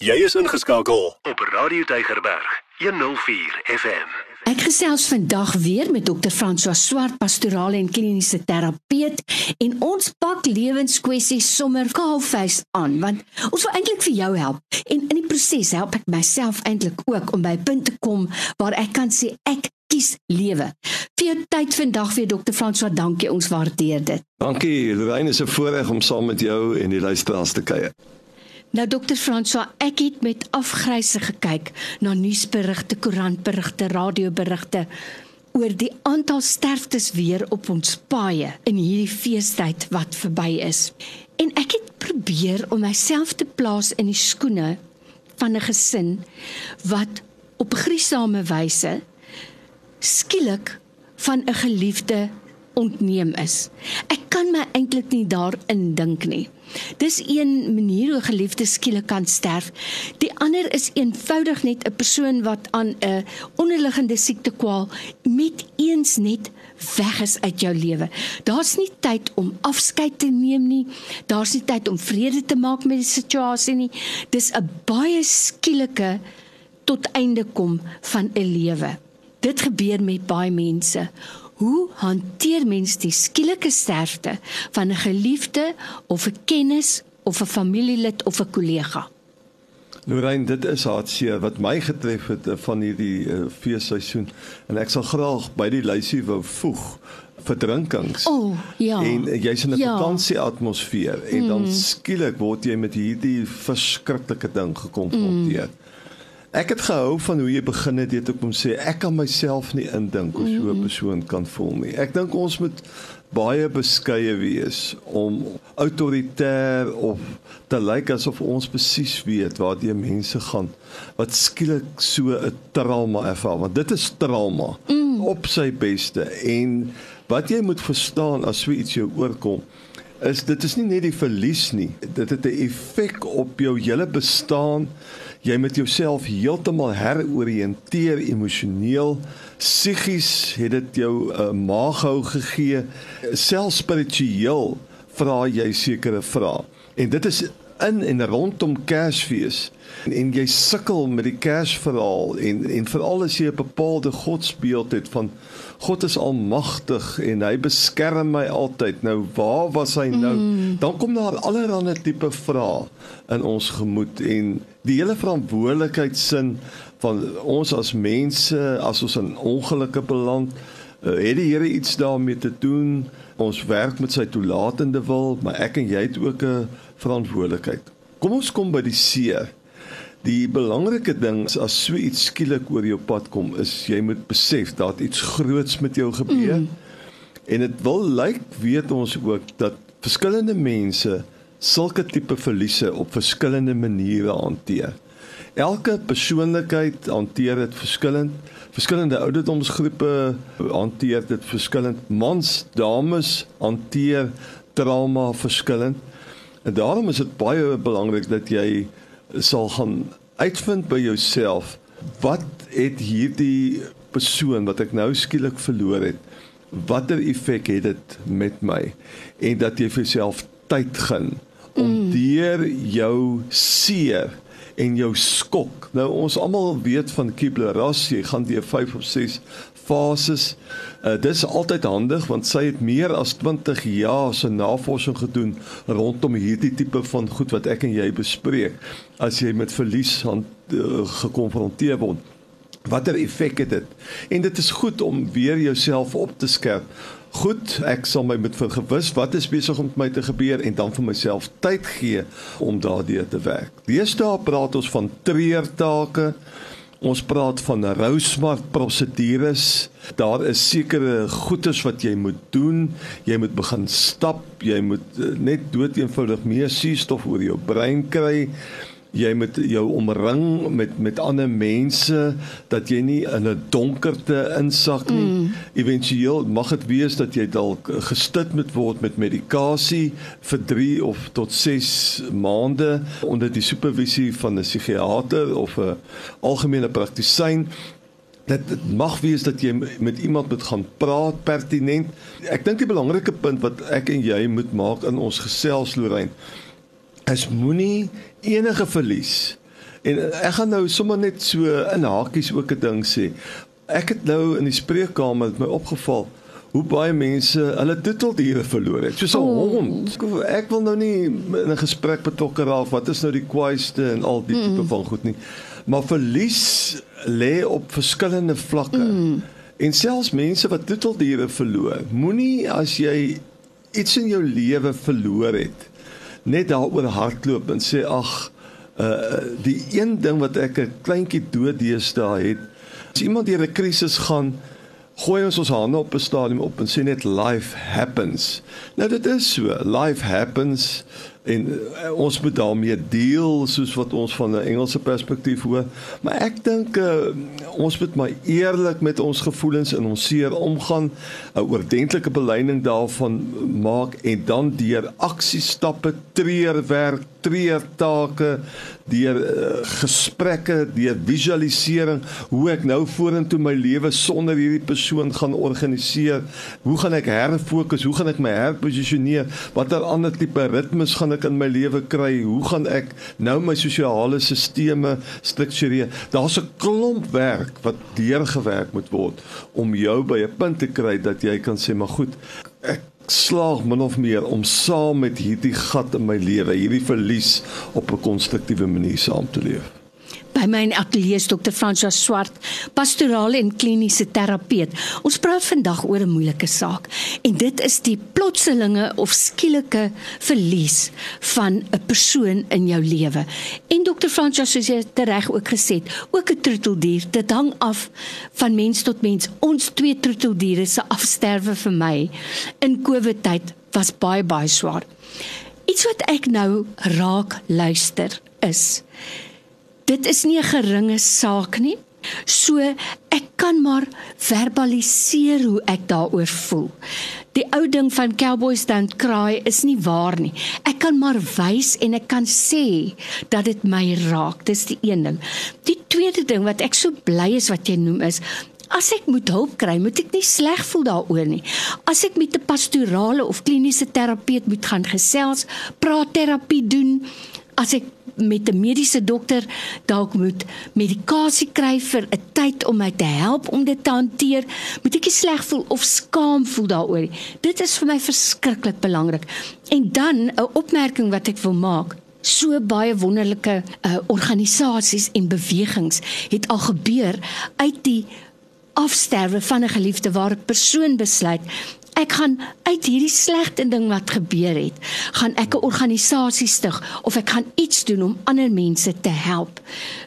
Jy is ingeskakel op Radio Tygerberg 104 FM. Ek gesels vandag weer met Dr. François Swart, pastorale en kliniese terapeut en ons pak lewenskwessies sommer kaalvuis aan want ons wil eintlik vir jou help en in die proses help ek myself eintlik ook om by 'n punt te kom waar ek kan sê ek kies lewe. Vir jou tyd vandag weer Dr. François, dankie, ons waardeer dit. Dankie, Lorraine, is 'n voorreg om saam met jou en die luisteraars te kuier. Nou Dr. François, ek het met afgryse gekyk na nuusberigte, koerantberigte, radioberigte oor die aantal sterftes weer op ons paaie in hierdie feestyd wat verby is. En ek het probeer om myself te plaas in die skoene van 'n gesin wat op griesame wyse skielik van 'n geliefde ontneem is. Ek kan my eintlik nie daarin dink nie. Dis een manier hoe geliefdes skielik kan sterf. Die ander is eenvoudig net 'n persoon wat aan 'n onderliggende siekte kwaal met eens net weg is uit jou lewe. Daar's nie tyd om afskeid te neem nie. Daar's nie tyd om vrede te maak met die situasie nie. Dis 'n baie skielike tot einde kom van 'n lewe. Dit gebeur met baie mense. Hoe hanteer mens die skielike sterfte van 'n geliefde of 'n kennis of 'n familielid of 'n kollega? Lorraine, dit is hartseer wat my getref het eh, van hierdie uh, feesseisoen en ek sal graag by die lysie wou voeg verdrinkings. O, oh, ja. En uh, jy's in 'n ja. vakansie atmosfeer en mm. dan skielik word jy met hierdie verskriklike ding gekonfronteer. Mm. Ek het gehou van hoe jy begin het dit om sê ek kan myself nie indink hoe so 'n persoon kan voel nie. Ek dink ons moet baie beskeie wees om autoritair of te lyk asof ons presies weet waar die mense gaan wat skielik so 'n trauma ervaar want dit is trauma mm. op sy beste en wat jy moet verstaan as so iets jou oorkom is dit is nie net die verlies nie. Dit het 'n effek op jou hele bestaan. Jy moet jouself heeltemal heroriënteer emosioneel. Psigies het dit jou 'n uh, maaghou gegee. Self spiritueel vra jy sekere vrae. En dit is in en rondom Kersfees en, en jy sukkel met die Kersverhaal en en veral as jy 'n bepaalde godsbeeld het van God is almagtig en hy beskerm my altyd. Nou waar was hy nou? Mm. Dan kom daar allerlei tipe vrae in ons gemoed en die hele verantwoordelikheidsin van ons as mense as ons in ongelukke beland, het die Here iets daarmee te doen. Ons werk met sy toelatende wil, maar ek en jy het ook 'n verantwoordelikheid. Kom ons kom by die seer. Die belangrike ding is as so iets skielik oor jou pad kom, is jy moet besef dat iets groots met jou gebeur. Mm. En dit wil lyk weet ons ook dat verskillende mense sulke tipe verliese op verskillende maniere hanteer. Elke persoonlikheid hanteer dit verskillend. Verskillende ouderdomsgroepe hanteer dit verskillend. Mans, dames hanteer trauma verskillend. En daarom is dit baie belangrik dat jy sal gaan uitvind by jouself wat het hierdie persoon wat ek nou skielik verloor het watter effek het dit met my en dat jy vir jouself tyd gun om mm. deur jou seer en jou skok nou ons almal weet van Kubler-Ross jy gaan deur 5 of 6 fases Uh, dis altyd handig want sy het meer as 20 jaar se navorsing gedoen rondom hierdie tipe van goed wat ek en jy bespreek as jy met verlies aan uh, gekonfronteer word. Watter effek het dit? En dit is goed om weer jouself op te skerp. Goed, ek sal my met vergewis wat is besig om met my te gebeur en dan vir myself tyd gee om daardeur te werk. Deesdae praat ons van treurtake. Ons praat van rousmart prosedures. Daar is sekere goedes wat jy moet doen. Jy moet begin stap, jy moet eh, net dood eenvoudig meer suurstof oor jou brein kry jy moet jou omring met met ander mense dat jy nie in 'n donkerte insak nie. Mm. Eventueel mag dit wees dat jy dalk gestit moet word met medikasie vir 3 of tot 6 maande onder die supervisie van 'n psigiater of 'n algemene praktisyn. Dit, dit mag wees dat jy met iemand moet gaan praat pertinent. Ek dink die belangrike punt wat ek en jy moet maak in ons gesels Lorraine is moenie enige verlies En ek gaan nou sommer net so in hakies ook 'n ding sê. Ek het nou in die spreekkamer het my opgeval hoe baie mense hulle titeldiere verloor het. Soos 'n oh. hond. Ek wil nou nie in 'n gesprek betrokke raak wat is nou die kwaaiste en al die mm. tipe van goed nie. Maar verlies lê op verskillende vlakke. Mm. En selfs mense wat titeldiere verloor, moenie as jy iets in jou lewe verloor het, net daaroor hardloop en sê ag, uh die een ding wat ek 'n kleintjie dood deesdae het, as iemand deur 'n krisis gaan, gooi ons ons hande op 'n stadium op en sê net life happens. Nou dit is so, life happens en uh, ons moet daarmee deel soos wat ons van 'n Engelse perspektief hoor. Maar ek dink uh, ons moet maar eerlik met ons gevoelens en ons seer omgaan 'n oordentlike belyning daarvan maak en dan deur aksiestappe treurwerk treurtake deur uh, gesprekke deur visualisering hoe ek nou vorentoe my lewe sonder hierdie persoon gaan organiseer hoe gaan ek herfokus hoe gaan ek my herposisioneer watter ander tipe ritmes gaan ek in my lewe kry? Hoe gaan ek nou my sosiale stelsels struktureer? Daar's 'n klomp werk wat deurgewerk moet word om jou by 'n punt te kry dat jy kan sê, "Maar goed, ek slaag min of meer om saam met hierdie gat in my lewe, hierdie verlies op 'n konstruktiewe manier saam te leef." By my in ateljee is dokter Fransja Swart, pastorale en kliniese terapeut. Ons praat vandag oor 'n moeilike saak en dit is die plotselinge of skielike verlies van 'n persoon in jou lewe. En dokter Fransja soos jy reg ook gesê het, ook 'n troeteldier, dit hang af van mens tot mens. Ons twee troeteldiere se afsterwe vir my in COVID tyd was baie baie swaar. Iets wat ek nou raak luister is dit is nie 'n geringe saak nie. So ek kan maar verbaliseer hoe ek daaroor voel. Die ou ding van cowboys don't cry is nie waar nie. Ek kan maar wys en ek kan sê dat dit my raak. Dis die een ding. Die tweede ding wat ek so bly is wat jy noem is As ek moet hulp kry, moet ek nie sleg voel daaroor nie. As ek met 'n pastorale of kliniese terapeut moet gaan gesels, praat terapie doen, as ek met 'n mediese dokter dalk moet medikasie kry vir 'n tyd om my te help om dit te hanteer, moet ek nie sleg voel of skaam voel daaroor nie. Dit is vir my verskriklik belangrik. En dan 'n opmerking wat ek wil maak. So baie wonderlike uh, organisasies en bewegings het al gebeur uit die afsterwe van 'n geliefde waar 'n persoon besluit ek gaan uit hierdie slegte ding wat gebeur het, gaan ek 'n organisasie stig of ek gaan iets doen om ander mense te help.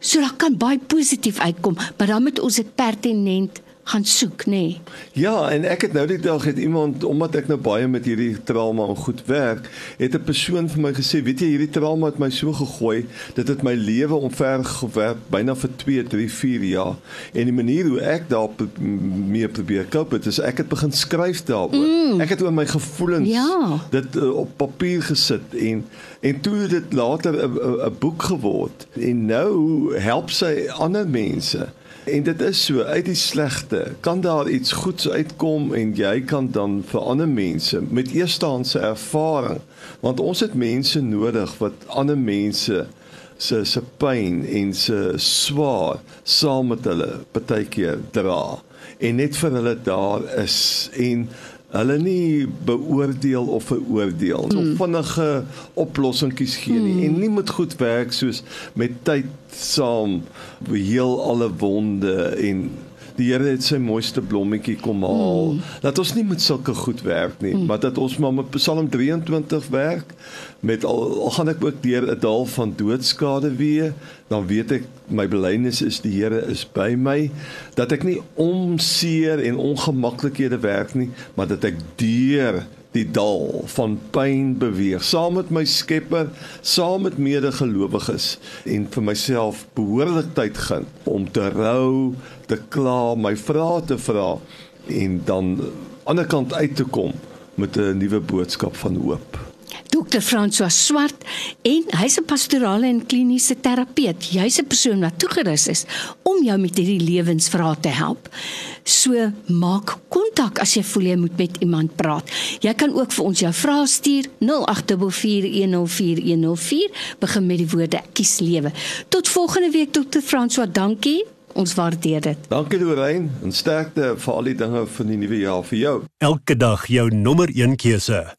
So dat kan baie positief uitkom, maar dan moet ons dit pertinent gaan soek, nê. Nee. Ja, en ek het nou die dag het iemand omdat ek nou baie met hierdie trauma en goed werk, het 'n persoon vir my gesê, weet jy, hierdie trauma het my so gegooi, dit het my lewe omver gewerp byna vir 2, 3, 4 jaar. En die manier hoe ek daarop mee probeer koop, dit is ek het begin skryf daaroor. Mm. Ek het oor my gevoelens ja. dit uh, op papier gesit en en toe het dit later 'n boek geword. En nou help sy ander mense En dit is so uit die slegte kan daar iets goeds uitkom en jy kan dan vir ander mense met eerstehandse ervaring want ons het mense nodig wat ander mense se se pyn en se swaar saam met hulle partykeer dra en net vir hulle daar is. En hulle nie beoordeel of veroordeel mm. of vinnige oplossingkies gee nie mm. en nie moet goed werk soos met tyd saam heel alle wonde en die Here het sy mooiste blommetjie kom haal. Mm. Dat ons nie met sulke goed werk nie, mm. maar dat ons maar met Psalm 23 werk met al, al gaan ek ook deur 'n dal van doodskade weer, dan weet ek my belydenis is die Here is by my, dat ek nie omseer en ongemaklikhede werk nie, maar dat ek deur die dal van pyn beweeg saam met my Skepper, saam met medegelowiges en vir myself behoorlik tyd gaan om te rou, te kla, my vrae te vra en dan aan die ander kant uit te kom met 'n nuwe boodskap van hoop. Dr. François Swart en hy's 'n pastorale en kliniese terapeut. Hy's 'n persoon wat toegerus is om jou met hierdie lewensvrae te help. So maak kontak as jy voel jy moet met iemand praat. Jy kan ook vir ons jou vrae stuur 0824104104 begin met die woorde kies lewe. Tot volgende week Dr. François, dankie. Ons waardeer dit. Dankie Lorraine en sterkte vir al die dinge van die nuwe jaar vir jou. Elke dag jou nommer 1 keuse.